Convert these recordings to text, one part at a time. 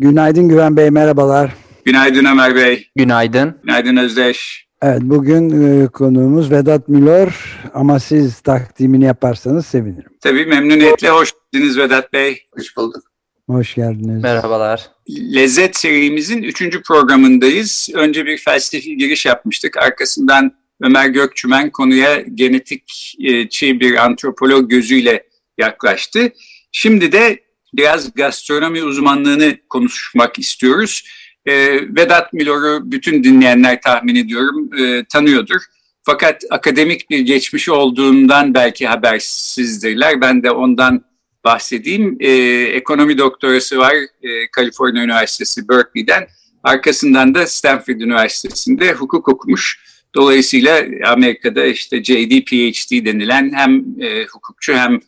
Günaydın Güven Bey, merhabalar. Günaydın Ömer Bey. Günaydın. Günaydın Özdeş. Evet, bugün e, konuğumuz Vedat Milor ama siz takdimini yaparsanız sevinirim. Tabii memnuniyetle hoş geldiniz Vedat Bey. Hoş bulduk. Hoş geldiniz. Merhabalar. Lezzet serimizin üçüncü programındayız. Önce bir felsefi giriş yapmıştık. Arkasından Ömer Gökçümen konuya genetikçi bir antropolog gözüyle yaklaştı. Şimdi de biraz gastronomi uzmanlığını konuşmak istiyoruz. Ee, Vedat Milor'u bütün dinleyenler tahmin ediyorum e, tanıyordur. Fakat akademik bir geçmişi olduğundan belki habersizdirler. Ben de ondan bahsedeyim. Ee, ekonomi doktorası var e, Kaliforniya Üniversitesi Berkeley'den. Arkasından da Stanford Üniversitesi'nde hukuk okumuş. Dolayısıyla Amerika'da işte JD, PhD denilen hem e, hukukçu hem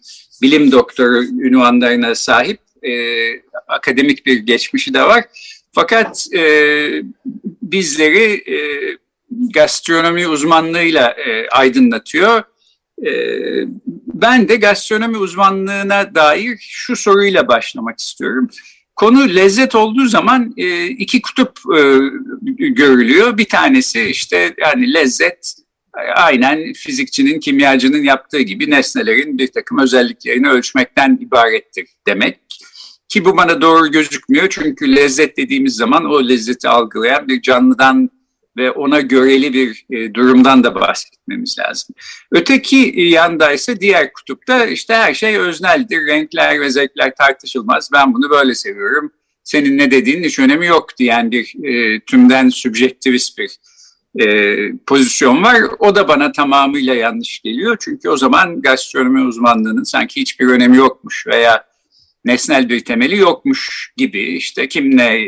bilim doktoru ünvanlarına sahip e, akademik bir geçmişi de var. Fakat e, bizleri e, gastronomi uzmanlığıyla e, aydınlatıyor. E, ben de gastronomi uzmanlığına dair şu soruyla başlamak istiyorum. Konu lezzet olduğu zaman e, iki kutup e, görülüyor. Bir tanesi işte yani lezzet aynen fizikçinin, kimyacının yaptığı gibi nesnelerin bir takım özelliklerini ölçmekten ibarettir demek. Ki bu bana doğru gözükmüyor çünkü lezzet dediğimiz zaman o lezzeti algılayan bir canlıdan ve ona göreli bir e, durumdan da bahsetmemiz lazım. Öteki yanda ise diğer kutupta işte her şey özneldir, renkler ve zevkler tartışılmaz. Ben bunu böyle seviyorum, senin ne dediğinin hiç önemi yok diyen bir e, tümden sübjektivist bir e, pozisyon var. O da bana tamamıyla yanlış geliyor. Çünkü o zaman gastronomi uzmanlığının sanki hiçbir önemi yokmuş veya nesnel bir temeli yokmuş gibi işte kim ne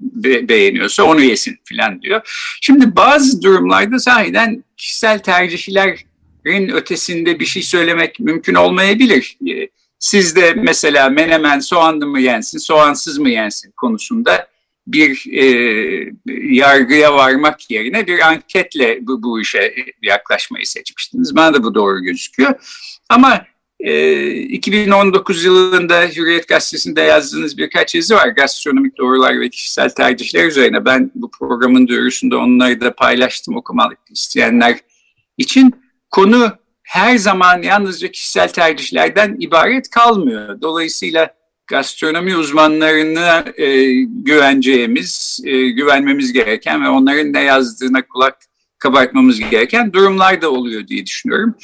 be beğeniyorsa onu yesin filan diyor. Şimdi bazı durumlarda sahiden kişisel tercihlerin ötesinde bir şey söylemek mümkün olmayabilir. Siz de mesela menemen soğanlı mı yensin, soğansız mı yensin konusunda bir e, yargıya varmak yerine bir anketle bu, bu işe yaklaşmayı seçmiştiniz. Bana da bu doğru gözüküyor. Ama e, 2019 yılında Hürriyet Gazetesi'nde yazdığınız birkaç yazı var. Gastronomik doğrular ve kişisel tercihler üzerine. Ben bu programın duyurusunda onları da paylaştım okumak isteyenler için. Konu her zaman yalnızca kişisel tercihlerden ibaret kalmıyor. Dolayısıyla gastronomi uzmanlarına e, güveneceğimiz, e, güvenmemiz gereken ve onların ne yazdığına kulak kabartmamız gereken durumlar da oluyor diye düşünüyorum.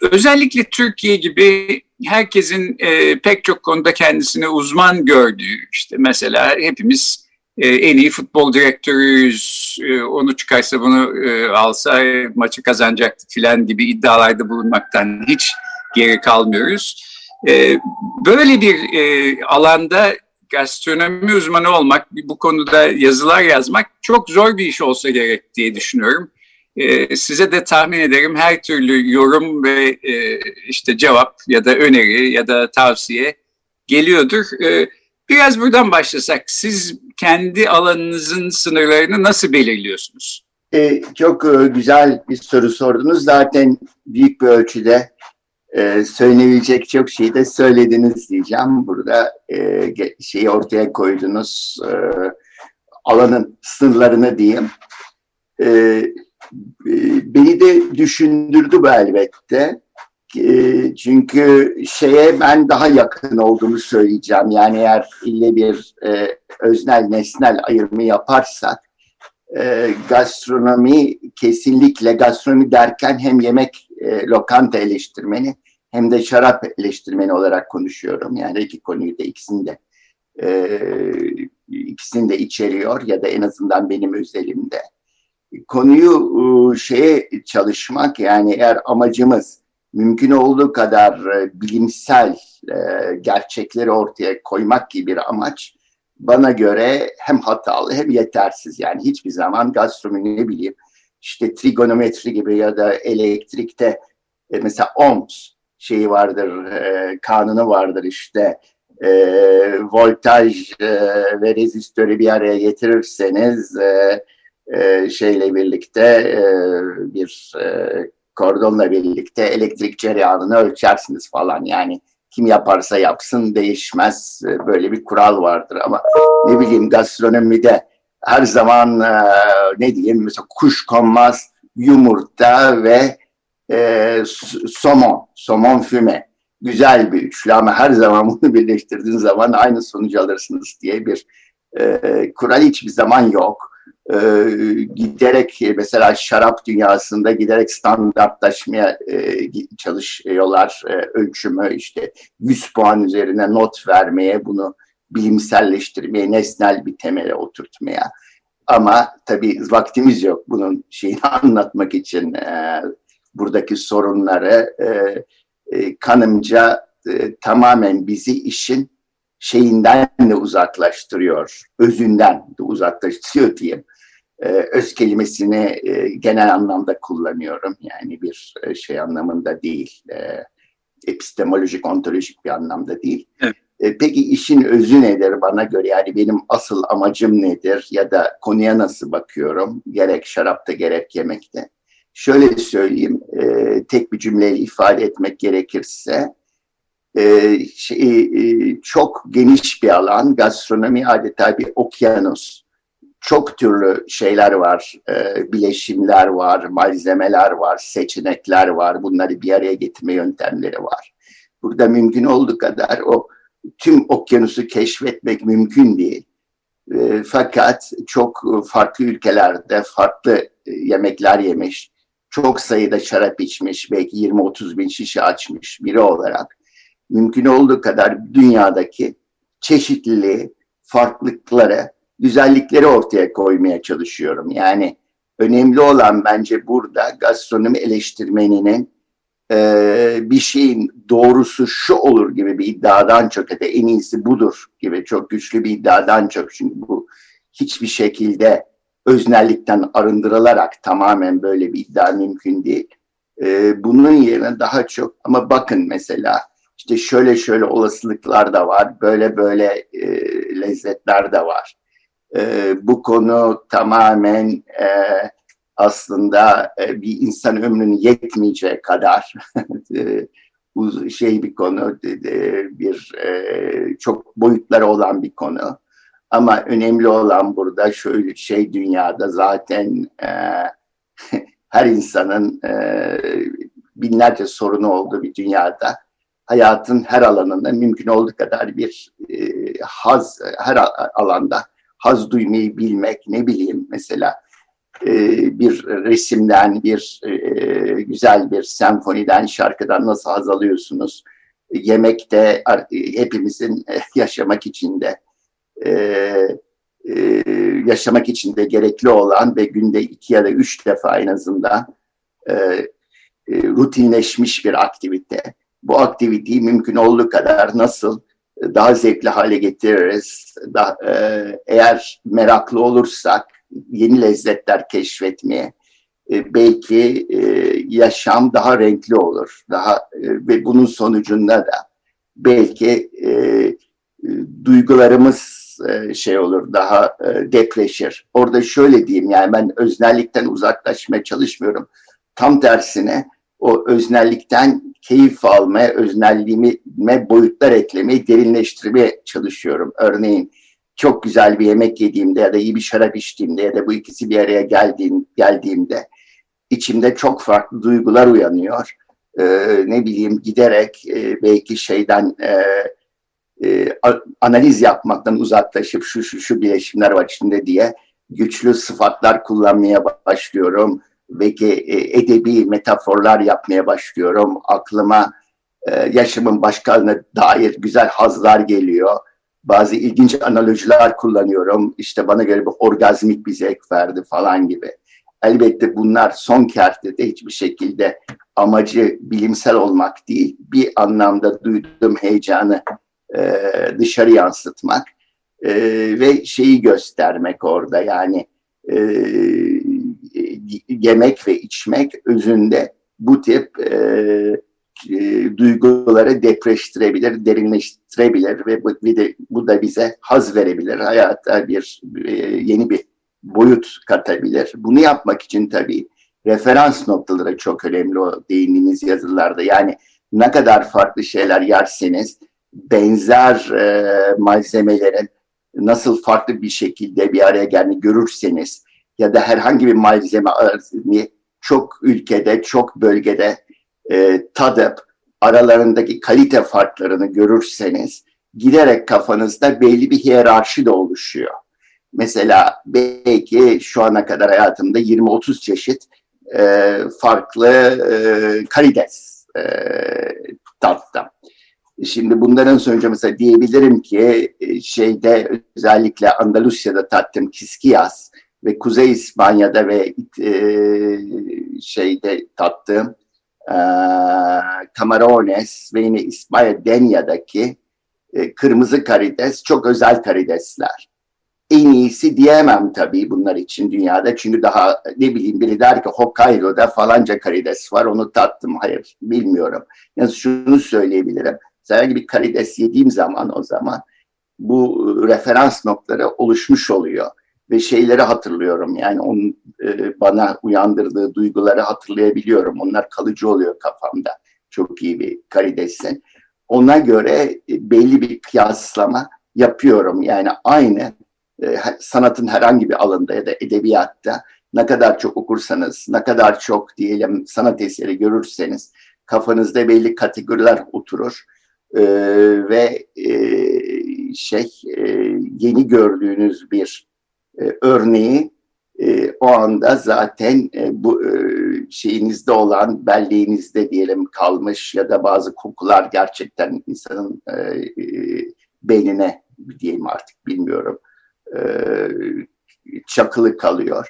Özellikle Türkiye gibi herkesin e, pek çok konuda kendisini uzman gördüğü, işte mesela hepimiz e, en iyi futbol direktörüyüz, e, onu çıkarsa bunu e, alsa maçı kazanacaktı filan gibi iddialarda bulunmaktan hiç geri kalmıyoruz. E, böyle bir e, alanda gastronomi uzmanı olmak, bu konuda yazılar yazmak çok zor bir iş olsa gerek diye düşünüyorum. E, size de tahmin ederim her türlü yorum ve e, işte cevap ya da öneri ya da tavsiye geliyordur. E, biraz buradan başlasak. Siz kendi alanınızın sınırlarını nasıl belirliyorsunuz? E, çok e, güzel bir soru sordunuz. Zaten büyük bir ölçüde e, söylenebilecek çok şeyi de söylediniz diyeceğim. Burada e, şeyi ortaya koydunuz. E, alanın sınırlarını diyeyim. E, e beni de düşündürdü bu elbette. E, çünkü şeye ben daha yakın olduğunu söyleyeceğim. Yani eğer ille bir e, öznel nesnel ayırımı yaparsak e, gastronomi kesinlikle gastronomi derken hem yemek e, lokanta eleştirmeni hem de şarap eleştirmeni olarak konuşuyorum. Yani iki konuyu da ikisini de e, ikisini de içeriyor ya da en azından benim özelimde. Konuyu e, şeye çalışmak yani eğer amacımız mümkün olduğu kadar e, bilimsel e, gerçekleri ortaya koymak gibi bir amaç bana göre hem hatalı hem yetersiz. Yani hiçbir zaman gastronomi ne bileyim işte trigonometri gibi ya da elektrikte e, mesela ohms şeyi vardır, e, kanunu vardır işte. E, voltaj e, ve rezistörü bir araya getirirseniz e, e, şeyle birlikte e, bir e, kordonla birlikte elektrik cereyanını ölçersiniz falan. Yani kim yaparsa yapsın değişmez. E, böyle bir kural vardır. Ama ne bileyim gastronomide her zaman e, ne diyeyim mesela kuş konmaz yumurta ve e, somon, somon füme güzel bir üçlü ama her zaman bunu birleştirdiğiniz zaman aynı sonucu alırsınız diye bir e, kural hiçbir zaman yok. E, giderek mesela şarap dünyasında giderek standartlaşmaya e, çalışıyorlar e, ölçümü işte 100 puan üzerine not vermeye bunu bilimselleştirmeye nesnel bir temele oturtmaya ama tabii vaktimiz yok bunun şeyini anlatmak için e, buradaki sorunları e, e, kanımca e, tamamen bizi işin şeyinden de uzaklaştırıyor, özünden de uzaklaştırıyor diyeyim. E, öz kelimesini e, genel anlamda kullanıyorum. Yani bir e, şey anlamında değil, e, epistemolojik, ontolojik bir anlamda değil. Evet. E, peki işin özü nedir bana göre? Yani benim asıl amacım nedir? Ya da konuya nasıl bakıyorum? Gerek şarapta gerek yemekte. Şöyle söyleyeyim, e, tek bir cümleyle ifade etmek gerekirse, e, şey, e, çok geniş bir alan, gastronomi adeta bir okyanus. Çok türlü şeyler var, e, bileşimler var, malzemeler var, seçenekler var, bunları bir araya getirme yöntemleri var. Burada mümkün olduğu kadar o tüm okyanusu keşfetmek mümkün değil. E, fakat çok farklı ülkelerde farklı e, yemekler yemiş, çok sayıda şarap içmiş, belki 20-30 bin şişe açmış biri olarak mümkün olduğu kadar dünyadaki çeşitliliği, farklılıkları, güzellikleri ortaya koymaya çalışıyorum. Yani önemli olan bence burada gastronomi eleştirmeninin e, bir şeyin doğrusu şu olur gibi bir iddiadan çok ya en iyisi budur gibi çok güçlü bir iddiadan çok çünkü bu hiçbir şekilde öznellikten arındırılarak tamamen böyle bir iddia mümkün değil. E, bunun yerine daha çok ama bakın mesela işte şöyle şöyle olasılıklar da var, böyle böyle e, lezzetler de var. E, bu konu tamamen e, aslında e, bir insan ömrünün yetmeyeceği kadar e, şey bir konu, bir e, çok boyutları olan bir konu. Ama önemli olan burada şöyle şey dünyada zaten e, her insanın e, binlerce sorunu olduğu bir dünyada hayatın her alanında mümkün olduğu kadar bir e, haz her alanda haz duymayı bilmek ne bileyim mesela e, bir resimden bir e, güzel bir senfoniden şarkıdan nasıl haz alıyorsunuz yemekte hepimizin yaşamak için de e, e, yaşamak için de gerekli olan ve günde iki ya da üç defa en azından e, e, rutinleşmiş bir aktivite. Bu aktiviteyi mümkün olduğu kadar nasıl daha zevkli hale getiririz? Da, e, eğer meraklı olursak yeni lezzetler keşfetmeye, e, belki e, yaşam daha renkli olur. Daha e, ve bunun sonucunda da belki duygularımız şey olur, daha e, depreşir. Orada şöyle diyeyim yani ben öznellikten uzaklaşmaya çalışmıyorum. Tam tersine o öznellikten keyif almaya, öznelliğime boyutlar eklemeye, derinleştirmeye çalışıyorum. Örneğin çok güzel bir yemek yediğimde ya da iyi bir şarap içtiğimde ya da bu ikisi bir araya geldiğim, geldiğimde içimde çok farklı duygular uyanıyor. Ee, ne bileyim giderek e, belki şeyden e, e, analiz yapmaktan uzaklaşıp şu şu şu bileşimler var içinde diye güçlü sıfatlar kullanmaya başlıyorum. Belki e, edebi metaforlar yapmaya başlıyorum. Aklıma e, yaşamın başkalarına dair güzel hazlar geliyor. Bazı ilginç analojiler kullanıyorum. İşte bana göre bir orgazmik bir zevk verdi falan gibi. Elbette bunlar son kertede hiçbir şekilde amacı bilimsel olmak değil, bir anlamda duyduğum heyecanı e, dışarı yansıtmak e, ve şeyi göstermek orada yani e, yemek ve içmek özünde bu tip e, e, duyguları depreştirebilir, derinleştirebilir ve bu, bir de, bu da bize haz verebilir. Hayata bir e, yeni bir boyut katabilir. Bunu yapmak için tabii referans noktaları çok önemli o değindiğiniz yazılarda. Yani ne kadar farklı şeyler yerseniz benzer e, malzemelerin nasıl farklı bir şekilde bir araya geldiğini görürseniz ya da herhangi bir malzeme çok ülkede, çok bölgede e, tadıp aralarındaki kalite farklarını görürseniz giderek kafanızda belli bir hiyerarşi de oluşuyor. Mesela belki şu ana kadar hayatımda 20-30 çeşit e, farklı e, karides e, tattım. Şimdi bunların sonucu mesela diyebilirim ki e, şeyde özellikle Andalusya'da tattım kiskiyas ve Kuzey İspanya'da ve e, şeyde tattığım Camarones ve yine İspanya Denya'daki e, kırmızı karides çok özel karidesler. En iyisi diyemem tabii bunlar için dünyada. Çünkü daha ne bileyim biri der ki Hokkaido'da falanca karides var onu tattım. Hayır bilmiyorum. Yani şunu söyleyebilirim. Herhangi bir karides yediğim zaman o zaman bu referans noktaları oluşmuş oluyor ve şeyleri hatırlıyorum. Yani onun e, bana uyandırdığı duyguları hatırlayabiliyorum. Onlar kalıcı oluyor kafamda. Çok iyi bir karidesin. Ona göre e, belli bir kıyaslama yapıyorum. Yani aynı e, sanatın herhangi bir alanda ya da edebiyatta ne kadar çok okursanız, ne kadar çok diyelim sanat eseri görürseniz kafanızda belli kategoriler oturur e, ve e, şey e, yeni gördüğünüz bir e, örneği e, o anda zaten e, bu e, şeyinizde olan belleğinizde diyelim kalmış ya da bazı kokular gerçekten insanın e, e, beynine diyeyim artık bilmiyorum e, çakılı kalıyor.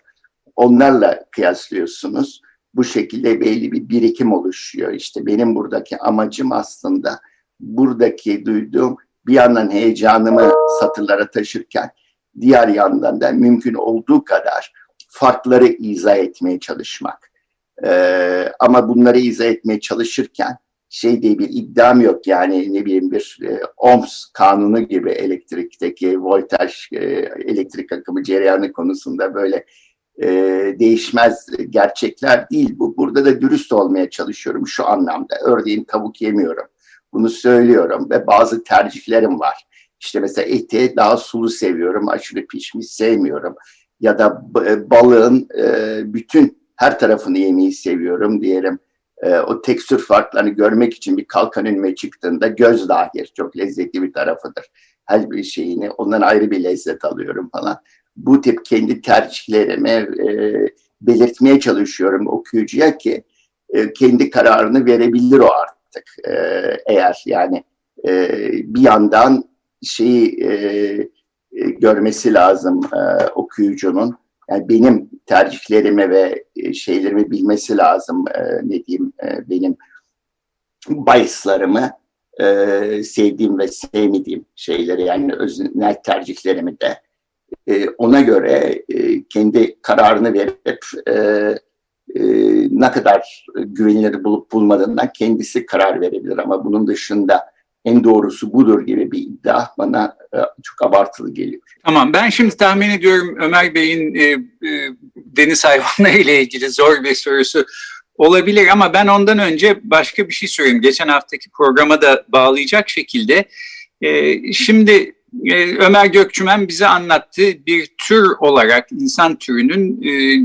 Onlarla kıyaslıyorsunuz. Bu şekilde belli bir birikim oluşuyor. İşte benim buradaki amacım aslında buradaki duyduğum bir yandan heyecanımı satırlara taşırken diğer yandan da mümkün olduğu kadar farkları izah etmeye çalışmak. Ee, ama bunları izah etmeye çalışırken şey diye bir iddiam yok yani ne bileyim bir e, Ohms kanunu gibi elektrikteki voltaj e, elektrik akımı cereyanı konusunda böyle e, değişmez gerçekler değil bu. Burada da dürüst olmaya çalışıyorum şu anlamda. Örneğin tavuk yemiyorum. Bunu söylüyorum ve bazı tercihlerim var. İşte mesela eti daha sulu seviyorum, aşırı pişmiş sevmiyorum. Ya da e, balığın e, bütün her tarafını yemeyi seviyorum diyelim. E, o tekstür farklarını görmek için bir kalkan önüme çıktığında göz dahil çok lezzetli bir tarafıdır. Her bir şeyini ondan ayrı bir lezzet alıyorum falan. Bu tip kendi tercihlerimi belirtmeye çalışıyorum okuyucuya ki kendi kararını verebilir o artık. Eğer yani bir yandan şeyi e, e, görmesi lazım e, okuyucunun. Yani benim tercihlerimi ve e, şeylerimi bilmesi lazım. E, ne diyeyim e, benim biaslarımı e, sevdiğim ve sevmediğim şeyleri yani öznel tercihlerimi de e, ona göre e, kendi kararını verip e, e, ne kadar güvenilir bulup bulmadığından kendisi karar verebilir ama bunun dışında en doğrusu budur gibi bir iddia bana e, çok abartılı geliyor. Tamam ben şimdi tahmin ediyorum Ömer Bey'in e, e, deniz hayvanları ile ilgili zor bir sorusu olabilir ama ben ondan önce başka bir şey sorayım. Geçen haftaki programa da bağlayacak şekilde. E, şimdi e, Ömer Gökçümen bize anlattı bir tür olarak insan türünün e,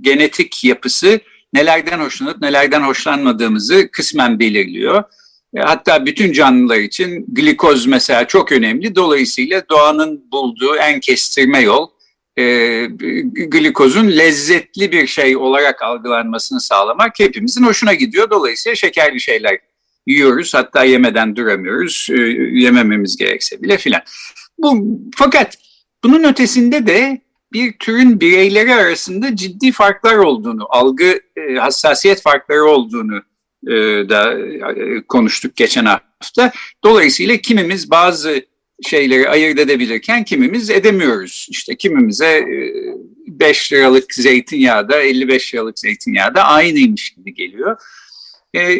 genetik yapısı nelerden hoşlanıp nelerden hoşlanmadığımızı kısmen belirliyor. E, hatta bütün canlılar için glikoz mesela çok önemli. Dolayısıyla doğanın bulduğu en kestirme yol e, glikozun lezzetli bir şey olarak algılanmasını sağlamak hepimizin hoşuna gidiyor. Dolayısıyla şekerli şeyler yiyoruz. Hatta yemeden duramıyoruz. E, yemememiz gerekse bile filan. Bu fakat bunun ötesinde de bir türün bireyleri arasında ciddi farklar olduğunu, algı e, hassasiyet farkları olduğunu e, da e, konuştuk geçen hafta. Dolayısıyla kimimiz bazı şeyleri ayırt edebilirken kimimiz edemiyoruz. İşte kimimize 5 liralık zeytinyağı da 55 liralık zeytinyağı da aynıymış gibi geliyor.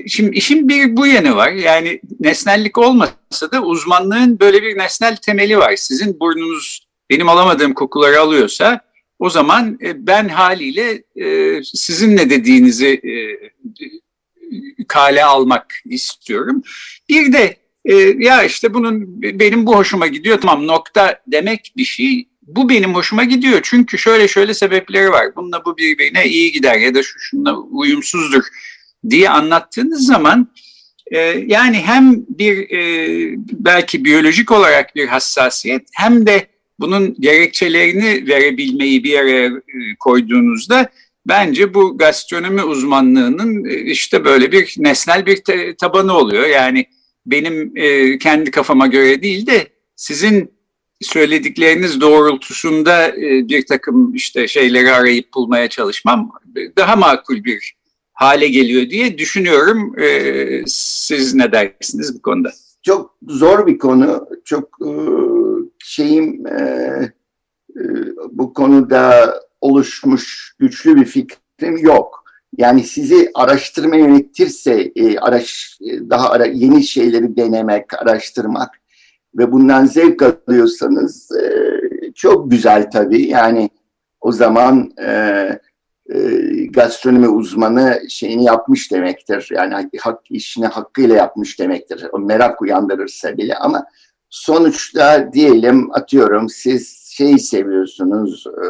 Şimdi işin bir bu yanı var. Yani nesnellik olmasa da uzmanlığın böyle bir nesnel temeli var. Sizin burnunuz benim alamadığım kokuları alıyorsa o zaman ben haliyle sizin ne dediğinizi kale almak istiyorum. Bir de e, ya işte bunun benim bu hoşuma gidiyor tamam nokta demek bir şey. Bu benim hoşuma gidiyor çünkü şöyle şöyle sebepleri var. Bununla bu birbirine iyi gider ya da şu şununla uyumsuzdur diye anlattığınız zaman e, yani hem bir e, belki biyolojik olarak bir hassasiyet hem de bunun gerekçelerini verebilmeyi bir araya e, koyduğunuzda Bence bu gastronomi uzmanlığının e, işte böyle bir nesnel bir tabanı oluyor. Yani benim e, kendi kafama göre değil de sizin söyledikleriniz doğrultusunda e, bir takım işte şeyleri arayıp bulmaya çalışmam daha makul bir hale geliyor diye düşünüyorum. Siz ne dersiniz bu konuda? Çok zor bir konu. Çok şeyim bu konuda oluşmuş güçlü bir fikrim yok. Yani sizi araştırma yönetirse e, araş, e, daha ara, yeni şeyleri denemek, araştırmak ve bundan zevk alıyorsanız e, çok güzel tabii. Yani o zaman e, e, gastronomi uzmanı şeyini yapmış demektir. Yani hak, işini hakkıyla yapmış demektir. O merak uyandırırsa bile ama sonuçta diyelim atıyorum siz şey seviyorsunuz e,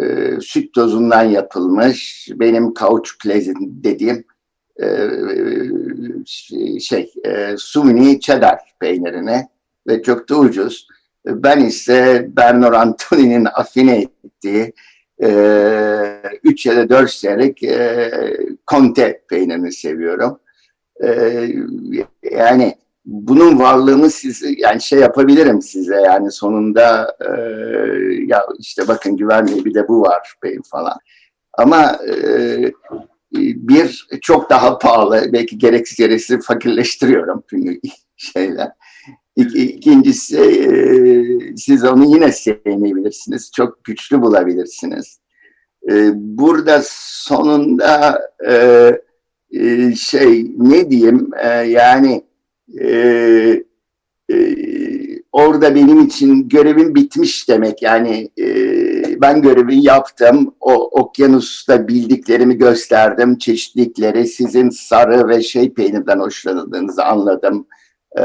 e, süt tozundan yapılmış benim kauçuk dediğim e, şey e, sumini cheddar peynirine ve çok da ucuz. Ben ise Bernard Antoni'nin afine ettiği e, 3 ya da 4 senelik e, Conte peynirini seviyorum. E, yani bunun varlığını size yani şey yapabilirim size yani sonunda e, ya işte bakın güvenliği bir de bu var benim falan. Ama e, bir çok daha pahalı belki gereksiz gereksiz fakirleştiriyorum çünkü şeyler. İk, ikincisi e, siz onu yine sevmeyebilirsiniz. Çok güçlü bulabilirsiniz. E, burada sonunda e, şey ne diyeyim yani e, e, orada benim için görevim bitmiş demek. Yani e, ben görevi yaptım. O okyanusta bildiklerimi gösterdim. Çeşitlikleri sizin sarı ve şey peynirden hoşlandığınızı anladım. E,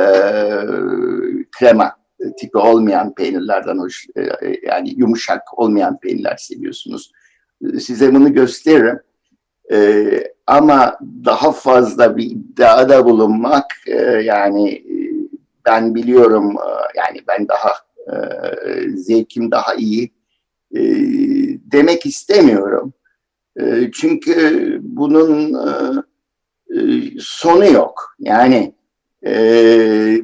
krema tipi olmayan peynirlerden hoş, e, yani yumuşak olmayan peynirler seviyorsunuz. Size bunu gösteririm. E, ama daha fazla bir iddiada bulunmak e, yani e, ben biliyorum e, yani ben daha e, zevkim daha iyi e, demek istemiyorum. E, çünkü bunun e, e sonu yok. Yani e,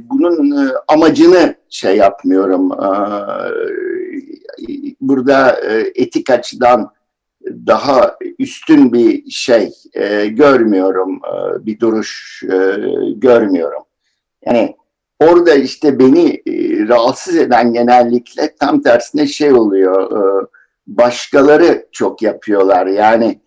bunun e, amacını şey yapmıyorum. E, burada etik açıdan daha üstün bir şey e, görmüyorum, e, bir duruş e, görmüyorum. Yani orada işte beni e, rahatsız eden genellikle tam tersine şey oluyor, e, başkaları çok yapıyorlar. Yani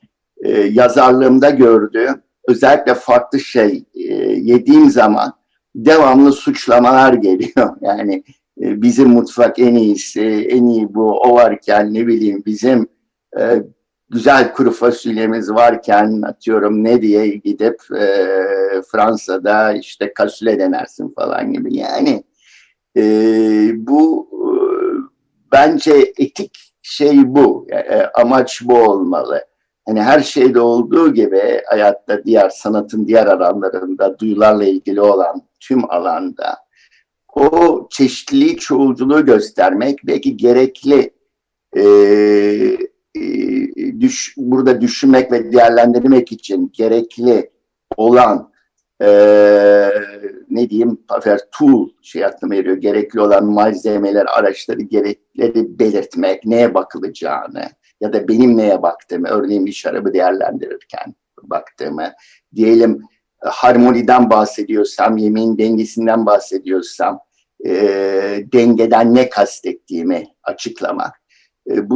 e, yazarlığımda gördüğüm özellikle farklı şey e, yediğim zaman devamlı suçlamalar geliyor. Yani e, bizim mutfak en iyisi, en iyi bu, o varken ne bileyim bizim e, güzel kuru fasulyemiz varken atıyorum ne diye gidip e, Fransa'da işte kasule denersin falan gibi. Yani e, bu e, bence etik şey bu. E, amaç bu olmalı. Hani her şeyde olduğu gibi hayatta diğer sanatın diğer alanlarında duyularla ilgili olan tüm alanda o çeşitliliği çoğulculuğu göstermek belki gerekli e, e, düş, burada düşünmek ve değerlendirmek için gerekli olan ne diyeyim tool şey aklıma geliyor. Gerekli olan malzemeler, araçları, gerekleri belirtmek, neye bakılacağını ya da benim neye baktığımı, örneğin bir şarabı değerlendirirken baktığımı, diyelim harmoniden bahsediyorsam, yemeğin dengesinden bahsediyorsam, e, dengeden ne kastettiğimi açıklamak. E,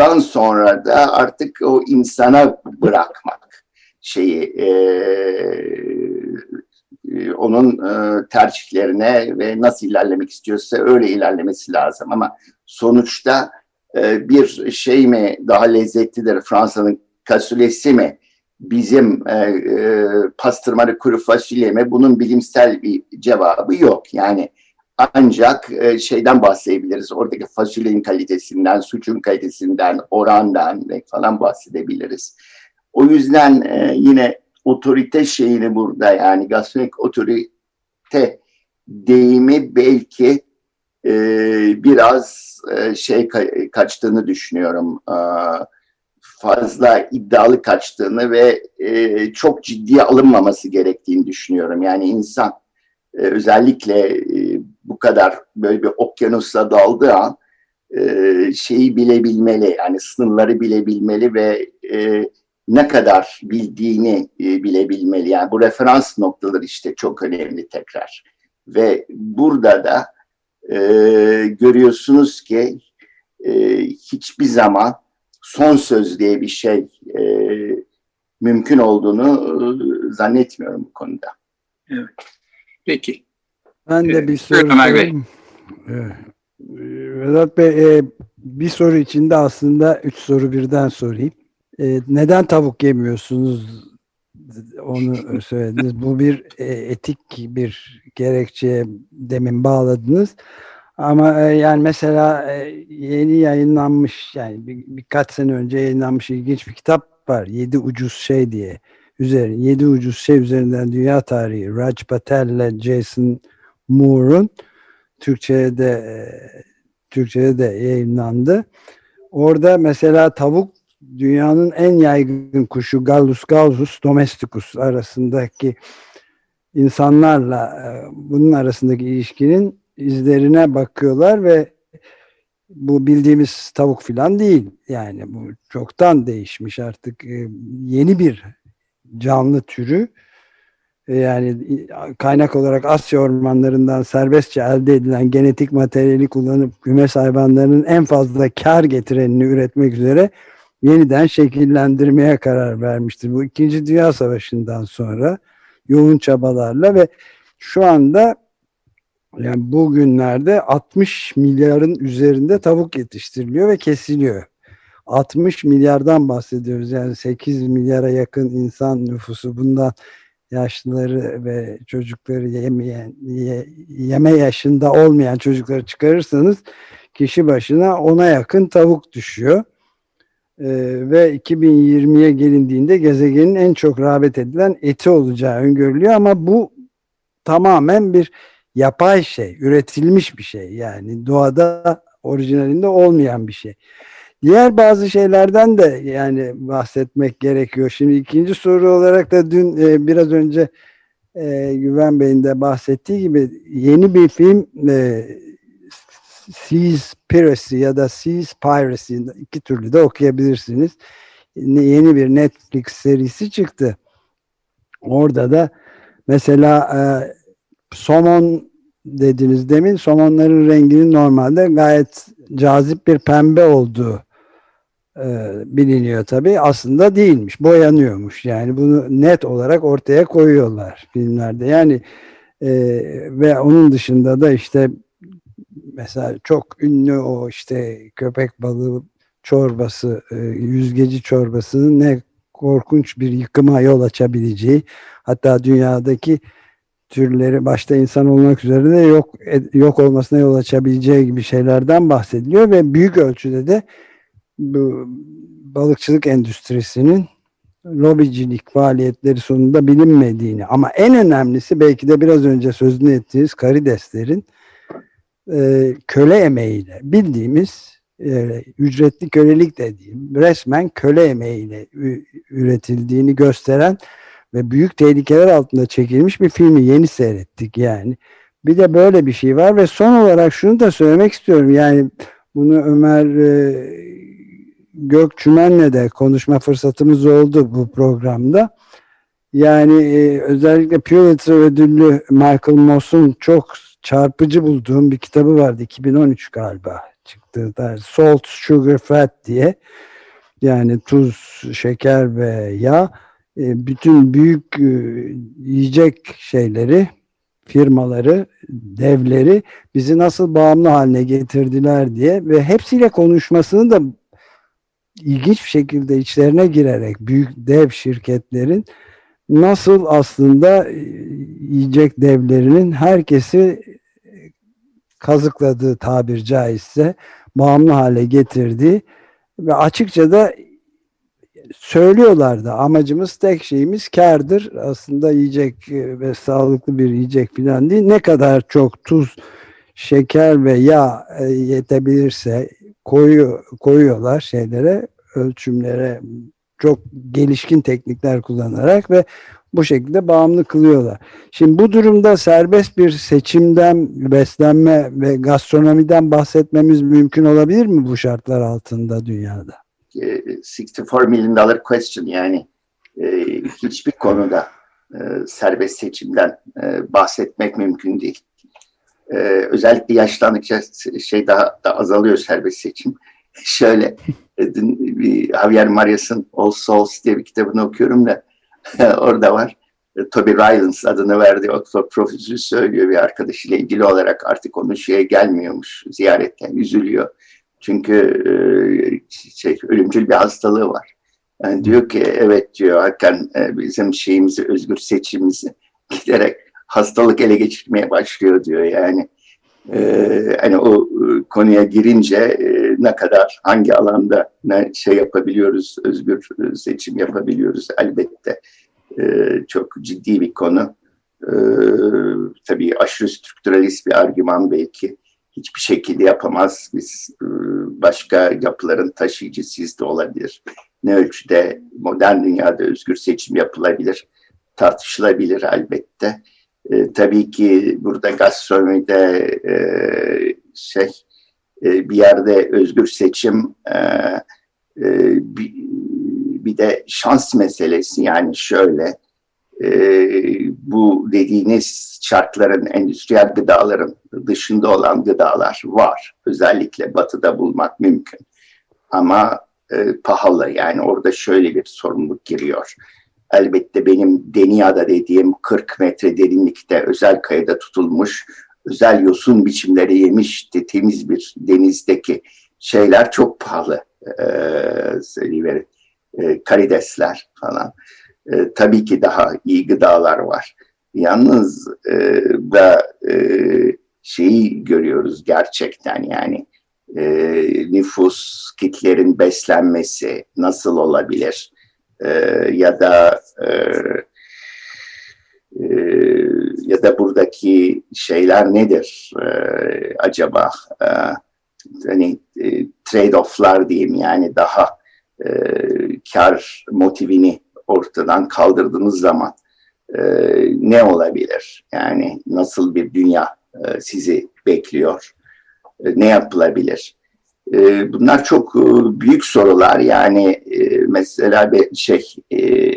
bundan sonra da artık o insana bırakmak şeyi, e, e, onun e, tercihlerine ve nasıl ilerlemek istiyorsa öyle ilerlemesi lazım. Ama sonuçta e, bir şey mi daha lezzetlidir Fransa'nın kasulyesi mi bizim e, e, pastırmalı kuru fasulye mi bunun bilimsel bir cevabı yok. Yani ancak e, şeyden bahsedebiliriz. Oradaki fasulyenin kalitesinden, suçun kalitesinden, orandan falan bahsedebiliriz. O yüzden e, yine otorite şeyini burada yani gastronomik otorite deyimi belki e, biraz e, şey ka- kaçtığını düşünüyorum. E, fazla iddialı kaçtığını ve e, çok ciddiye alınmaması gerektiğini düşünüyorum. Yani insan e, özellikle e, bu kadar böyle bir okyanusa daldığı an e, şeyi bilebilmeli, yani sınırları bilebilmeli ve e, ne kadar bildiğini e, bilebilmeli. Yani bu referans noktaları işte çok önemli tekrar. Ve burada da e, görüyorsunuz ki e, hiçbir zaman son söz diye bir şey e, mümkün olduğunu e, zannetmiyorum bu konuda. Evet. Peki. Ben de bir soru sorayım. Vedat Bey e, bir soru içinde aslında üç soru birden sorayım. E, neden tavuk yemiyorsunuz? Onu söylediniz. Bu bir e, etik bir gerekçeye demin bağladınız. Ama yani mesela yeni yayınlanmış yani bir, birkaç sene önce yayınlanmış ilginç bir kitap var. Yedi ucuz şey diye. Üzeri, yedi ucuz şey üzerinden dünya tarihi. Raj Patel ile Jason Moore'un Türkçe'de e, Türkçe'de de yayınlandı. Orada mesela tavuk dünyanın en yaygın kuşu Gallus gauzus domesticus arasındaki insanlarla bunun arasındaki ilişkinin izlerine bakıyorlar ve bu bildiğimiz tavuk filan değil. Yani bu çoktan değişmiş artık e, yeni bir canlı türü. E, yani kaynak olarak Asya ormanlarından serbestçe elde edilen genetik materyali kullanıp kümes hayvanlarının en fazla kar getirenini üretmek üzere yeniden şekillendirmeye karar vermiştir. Bu İkinci Dünya Savaşı'ndan sonra yoğun çabalarla ve şu anda yani bugünlerde 60 milyarın üzerinde tavuk yetiştiriliyor ve kesiliyor. 60 milyardan bahsediyoruz. Yani 8 milyara yakın insan nüfusu bundan yaşlıları ve çocukları yemeyen, ye, yeme yaşında olmayan çocukları çıkarırsanız kişi başına ona yakın tavuk düşüyor. Ee, ve 2020'ye gelindiğinde gezegenin en çok rağbet edilen eti olacağı öngörülüyor ama bu tamamen bir yapay şey, üretilmiş bir şey. Yani doğada orijinalinde olmayan bir şey. Diğer bazı şeylerden de yani bahsetmek gerekiyor. Şimdi ikinci soru olarak da dün e, biraz önce e, Güven Bey'in de bahsettiği gibi yeni bir film e, Seas Piracy ya da Seas Piracy iki türlü de okuyabilirsiniz. Yeni bir Netflix serisi çıktı. Orada da mesela e, somon dediniz demin somonların renginin normalde gayet cazip bir pembe olduğu e, biliniyor tabii. Aslında değilmiş. Boyanıyormuş. Yani bunu net olarak ortaya koyuyorlar filmlerde. Yani e, ve onun dışında da işte mesela çok ünlü o işte köpek balığı çorbası, e, yüzgeci çorbasının ne korkunç bir yıkıma yol açabileceği hatta dünyadaki türleri başta insan olmak üzere de yok yok olmasına yol açabileceği gibi şeylerden bahsediliyor ve büyük ölçüde de bu balıkçılık endüstrisinin lobicilik faaliyetleri sonunda bilinmediğini ama en önemlisi belki de biraz önce sözünü ettiğiniz karideslerin e, köle emeğiyle bildiğimiz e, ücretli kölelik dediğim resmen köle emeğiyle üretildiğini gösteren ve büyük tehlikeler altında çekilmiş bir filmi yeni seyrettik yani. Bir de böyle bir şey var ve son olarak şunu da söylemek istiyorum. Yani bunu Ömer e, Gökçümen'le de konuşma fırsatımız oldu bu programda. Yani e, özellikle Pulitzer ödüllü Michael Moss'un çok çarpıcı bulduğum bir kitabı vardı. 2013 galiba çıktı. Salt, Sugar, Fat diye. Yani tuz, şeker ve yağ. E, bütün büyük e, yiyecek şeyleri, firmaları, devleri bizi nasıl bağımlı haline getirdiler diye ve hepsiyle konuşmasını da ilginç bir şekilde içlerine girerek büyük dev şirketlerin nasıl aslında e, yiyecek devlerinin herkesi kazıkladığı tabir caizse bağımlı hale getirdiği ve açıkça da söylüyorlardı. Amacımız tek şeyimiz kardır. Aslında yiyecek e, ve sağlıklı bir yiyecek falan değil. Ne kadar çok tuz, şeker ve yağ e, yetebilirse koyu, koyuyorlar şeylere, ölçümlere çok gelişkin teknikler kullanarak ve bu şekilde bağımlı kılıyorlar. Şimdi bu durumda serbest bir seçimden, beslenme ve gastronomiden bahsetmemiz mümkün olabilir mi bu şartlar altında dünyada? 64 milyon dolar question yani e, hiçbir konuda e, serbest seçimden e, bahsetmek mümkün değil. E, özellikle yaşlandıkça şey daha da azalıyor serbest seçim. Şöyle dün bir Javier Marias'ın All Souls diye bir kitabını okuyorum da orada var. Toby Rylance adını verdiği Oxford profesörü söylüyor bir arkadaşıyla ilgili olarak artık onun şeye gelmiyormuş ziyaretten üzülüyor. Çünkü e, şey, ölümcül bir hastalığı var. Yani diyor ki evet diyor hakikaten e, bizim şeyimizi, özgür seçimimizi giderek hastalık ele geçirmeye başlıyor diyor yani. Ee, hani o e, konuya girince e, ne kadar hangi alanda ne şey yapabiliyoruz, özgür e, seçim yapabiliyoruz elbette. E, çok ciddi bir konu. E, tabii aşırı strukturalist bir argüman belki hiçbir şekilde yapamaz. Biz başka yapıların taşıyıcısıyız da olabilir. Ne ölçüde modern dünyada özgür seçim yapılabilir, tartışılabilir elbette. E, tabii ki burada gastronomide e, şey e, bir yerde özgür seçim e, e, bir, bir de şans meselesi yani şöyle e, bu dediğiniz şartların endüstriyel gıdaların dışında olan gıdalar var. Özellikle batıda bulmak mümkün. Ama e, pahalı yani orada şöyle bir sorumluluk giriyor. Elbette benim Denia'da dediğim 40 metre derinlikte özel kayada tutulmuş özel yosun biçimleri yemiş temiz bir denizdeki şeyler çok pahalı. Ee. Ee, karidesler falan. Ee, tabii ki daha iyi gıdalar var. Yalnız e, da e, şeyi görüyoruz gerçekten yani e, nüfus kitlerin beslenmesi nasıl olabilir e, ya da e, e, ya da buradaki şeyler nedir e, acaba e, hani e, trade-off'lar diyeyim yani daha e, kar motivini ortadan kaldırdığınız zaman e, ne olabilir? Yani nasıl bir dünya e, sizi bekliyor? E, ne yapılabilir? E, bunlar çok e, büyük sorular. Yani mesela bir şey e,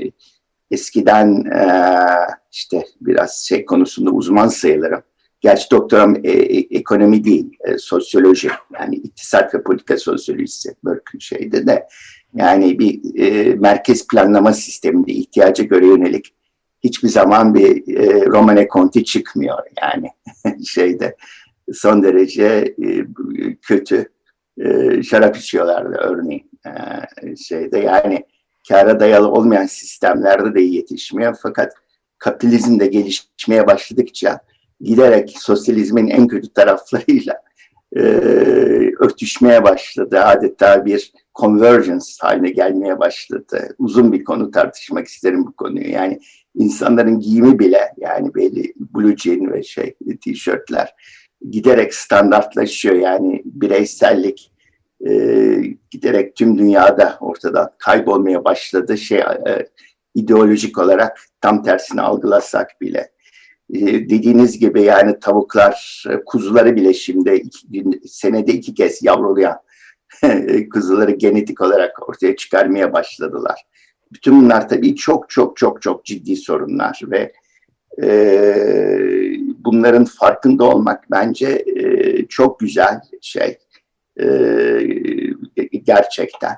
eskiden e, işte biraz şey konusunda uzman sayılırım. Gerçi doktoram e, e, ekonomi değil, e, sosyoloji. Yani iktisat ve politika sosyolojisi Berkeley şeyde de. Yani bir e, merkez planlama sisteminde ihtiyaca göre yönelik hiçbir zaman bir e, Romane Conti çıkmıyor yani şeyde. Son derece e, kötü e, şarap içiyorlardı örneğin e, şeyde yani kara dayalı olmayan sistemlerde de yetişmiyor fakat kapitalizm de gelişmeye başladıkça giderek sosyalizmin en kötü taraflarıyla e, örtüşmeye başladı. Adeta bir convergence haline gelmeye başladı. Uzun bir konu tartışmak isterim bu konuyu. Yani insanların giyimi bile yani belli blue jean ve şey tişörtler giderek standartlaşıyor. Yani bireysellik e, giderek tüm dünyada ortadan kaybolmaya başladı. Şey e, ideolojik olarak tam tersini algılasak bile. E, dediğiniz gibi yani tavuklar, e, kuzuları bile şimdi iki, senede iki kez yavrulayan kuzuları genetik olarak ortaya çıkarmaya başladılar. Bütün bunlar tabii çok çok çok çok ciddi sorunlar ve e, bunların farkında olmak bence e, çok güzel şey e, gerçekten.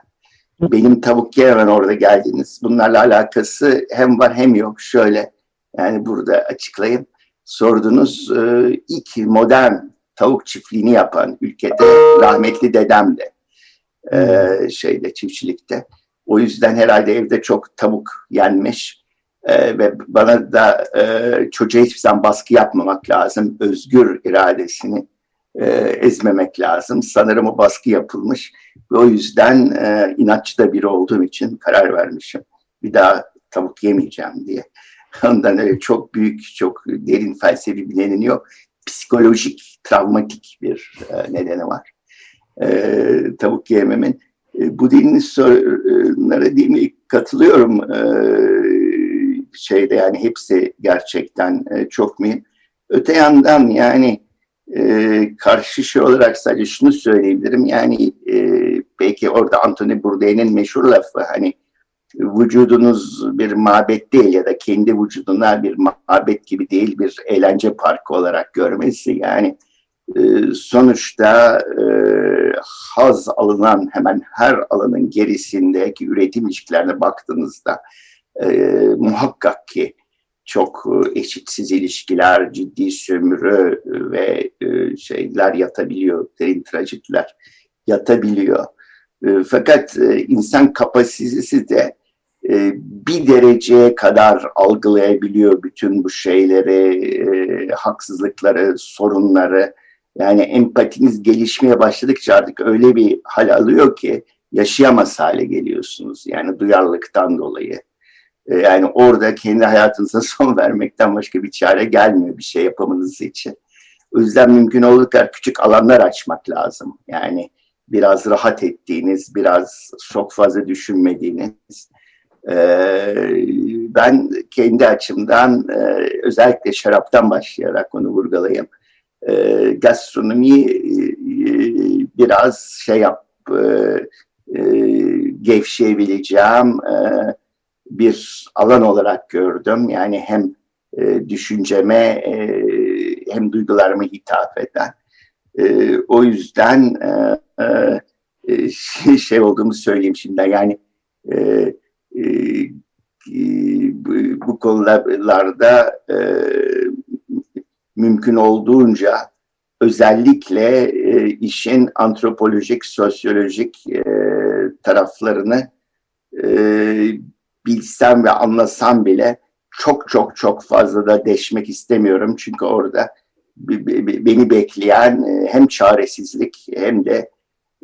Benim tavuk yemem orada geldiniz. Bunlarla alakası hem var hem yok. Şöyle yani burada açıklayayım. Sordunuz e, ilk modern tavuk çiftliğini yapan ülkede rahmetli dedem de e, şeyde çiftçilikte. O yüzden herhalde evde çok tavuk yenmiş. Ee, ve bana da e, çocuğa hiçbir zaman baskı yapmamak lazım. Özgür iradesini e, ezmemek lazım. Sanırım o baskı yapılmış. Ve o yüzden e, inatçı da biri olduğum için karar vermişim. Bir daha tavuk yemeyeceğim diye. Ondan öyle çok büyük, çok derin felsefi bir nedeni yok. Psikolojik, travmatik bir e, nedeni var. E, tavuk yememin. E, bu dinin sorunlara değil katılıyorum. E, şeyde yani hepsi gerçekten e, çok mühim. Öte yandan yani e, karşı şey olarak sadece şunu söyleyebilirim. Yani e, belki orada Anthony Bourdain'in meşhur lafı hani vücudunuz bir mabet değil ya da kendi vücuduna bir mabet gibi değil bir eğlence parkı olarak görmesi yani e, sonuçta e, haz alınan hemen her alanın gerisindeki üretim ilişkilerine baktığınızda e, muhakkak ki çok e, eşitsiz ilişkiler, ciddi sömürü ve e, şeyler yatabiliyor, derin trajediler yatabiliyor. E, fakat e, insan kapasitesi de e, bir dereceye kadar algılayabiliyor bütün bu şeyleri, e, haksızlıkları, sorunları. Yani empatiniz gelişmeye başladıkça artık öyle bir hal alıyor ki yaşayamaz hale geliyorsunuz. Yani duyarlılıktan dolayı. E, yani orada kendi hayatınıza son vermekten başka bir çare gelmiyor bir şey yapamanız için. O yüzden mümkün olduğu kadar küçük alanlar açmak lazım. Yani biraz rahat ettiğiniz, biraz çok fazla düşünmediğiniz. Ee, ben kendi açımdan e, özellikle şaraptan başlayarak onu vurgulayayım. Gastronomi e, biraz şey yap, gevşeyebileceğim, bir alan olarak gördüm. Yani hem e, düşünceme e, hem duygularıma hitap eden. E, o yüzden e, e, şey, şey olduğumu söyleyeyim şimdi. Yani e, e, bu, bu konularda e, mümkün olduğunca özellikle e, işin antropolojik, sosyolojik e, taraflarını e, bilsem ve anlasam bile çok çok çok fazla da deşmek istemiyorum. Çünkü orada beni bekleyen e, hem çaresizlik hem de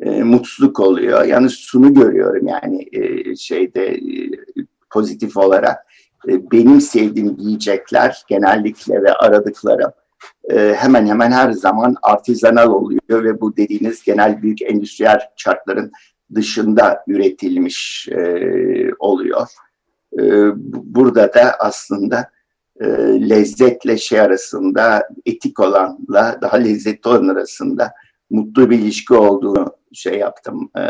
e, mutsuzluk oluyor. Yani şunu görüyorum yani e, şeyde pozitif olarak benim sevdiğim yiyecekler genellikle ve aradıklarım hemen hemen her zaman artizanal oluyor ve bu dediğiniz genel büyük endüstriyel çarkların dışında üretilmiş oluyor. Ee, burada da aslında e, lezzetle şey arasında, etik olanla daha lezzetli olan arasında mutlu bir ilişki olduğunu şey yaptım, e,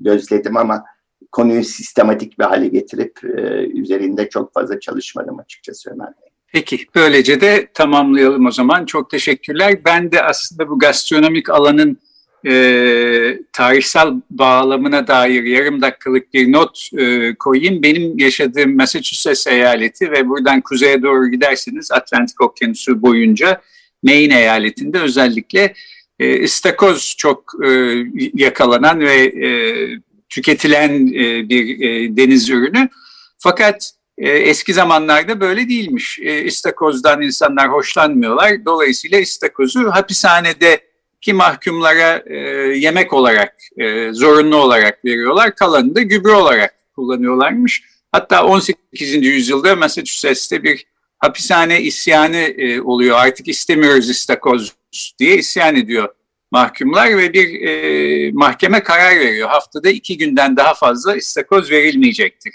gözledim ama konuyu sistematik bir hale getirip e, üzerinde çok fazla çalışmadım açıkçası Ömer Bey. Peki, böylece de tamamlayalım o zaman. Çok teşekkürler. Ben de aslında bu gastronomik alanın e, tarihsel bağlamına dair yarım dakikalık bir not e, koyayım. Benim yaşadığım Massachusetts eyaleti ve buradan kuzeye doğru giderseniz Atlantik Okyanusu boyunca Maine eyaletinde özellikle e, istakoz çok e, yakalanan ve e, tüketilen e, bir e, deniz ürünü. Fakat e, eski zamanlarda böyle değilmiş. E, istakozdan insanlar hoşlanmıyorlar. Dolayısıyla istakozu hapishanede ki mahkumlara e, yemek olarak, e, zorunlu olarak veriyorlar. Kalanını da gübre olarak kullanıyorlarmış. Hatta 18. yüzyılda Massachusetts'te bir hapishane isyanı e, oluyor. Artık istemiyoruz istakoz diye isyan ediyor mahkumlar ve bir e, mahkeme karar veriyor. Haftada iki günden daha fazla istakoz verilmeyecektir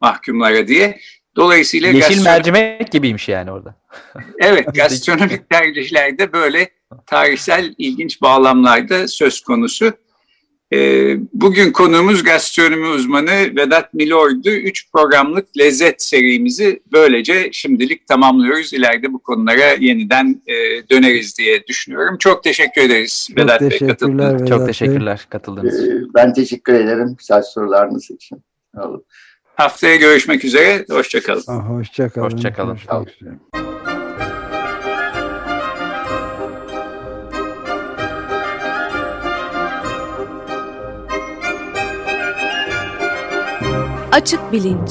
mahkumlara diye. Dolayısıyla Yeşil gastronom... mercimek gibiymiş yani orada. evet, gastronomik tercihlerde böyle tarihsel ilginç bağlamlarda söz konusu. Ee, bugün konuğumuz gastronomi uzmanı Vedat Milor'du. Üç programlık lezzet serimizi böylece şimdilik tamamlıyoruz. İleride bu konulara yeniden e, döneriz diye düşünüyorum. Çok teşekkür ederiz Çok Vedat Bey katıldığınız için. Çok teşekkürler katıldığınız için. Ee, ben teşekkür ederim güzel sorularınız için. Haftaya görüşmek üzere. Hoşçakalın. Hoşçakalın. Hoşçakalın. Hoşça Açık Bilinç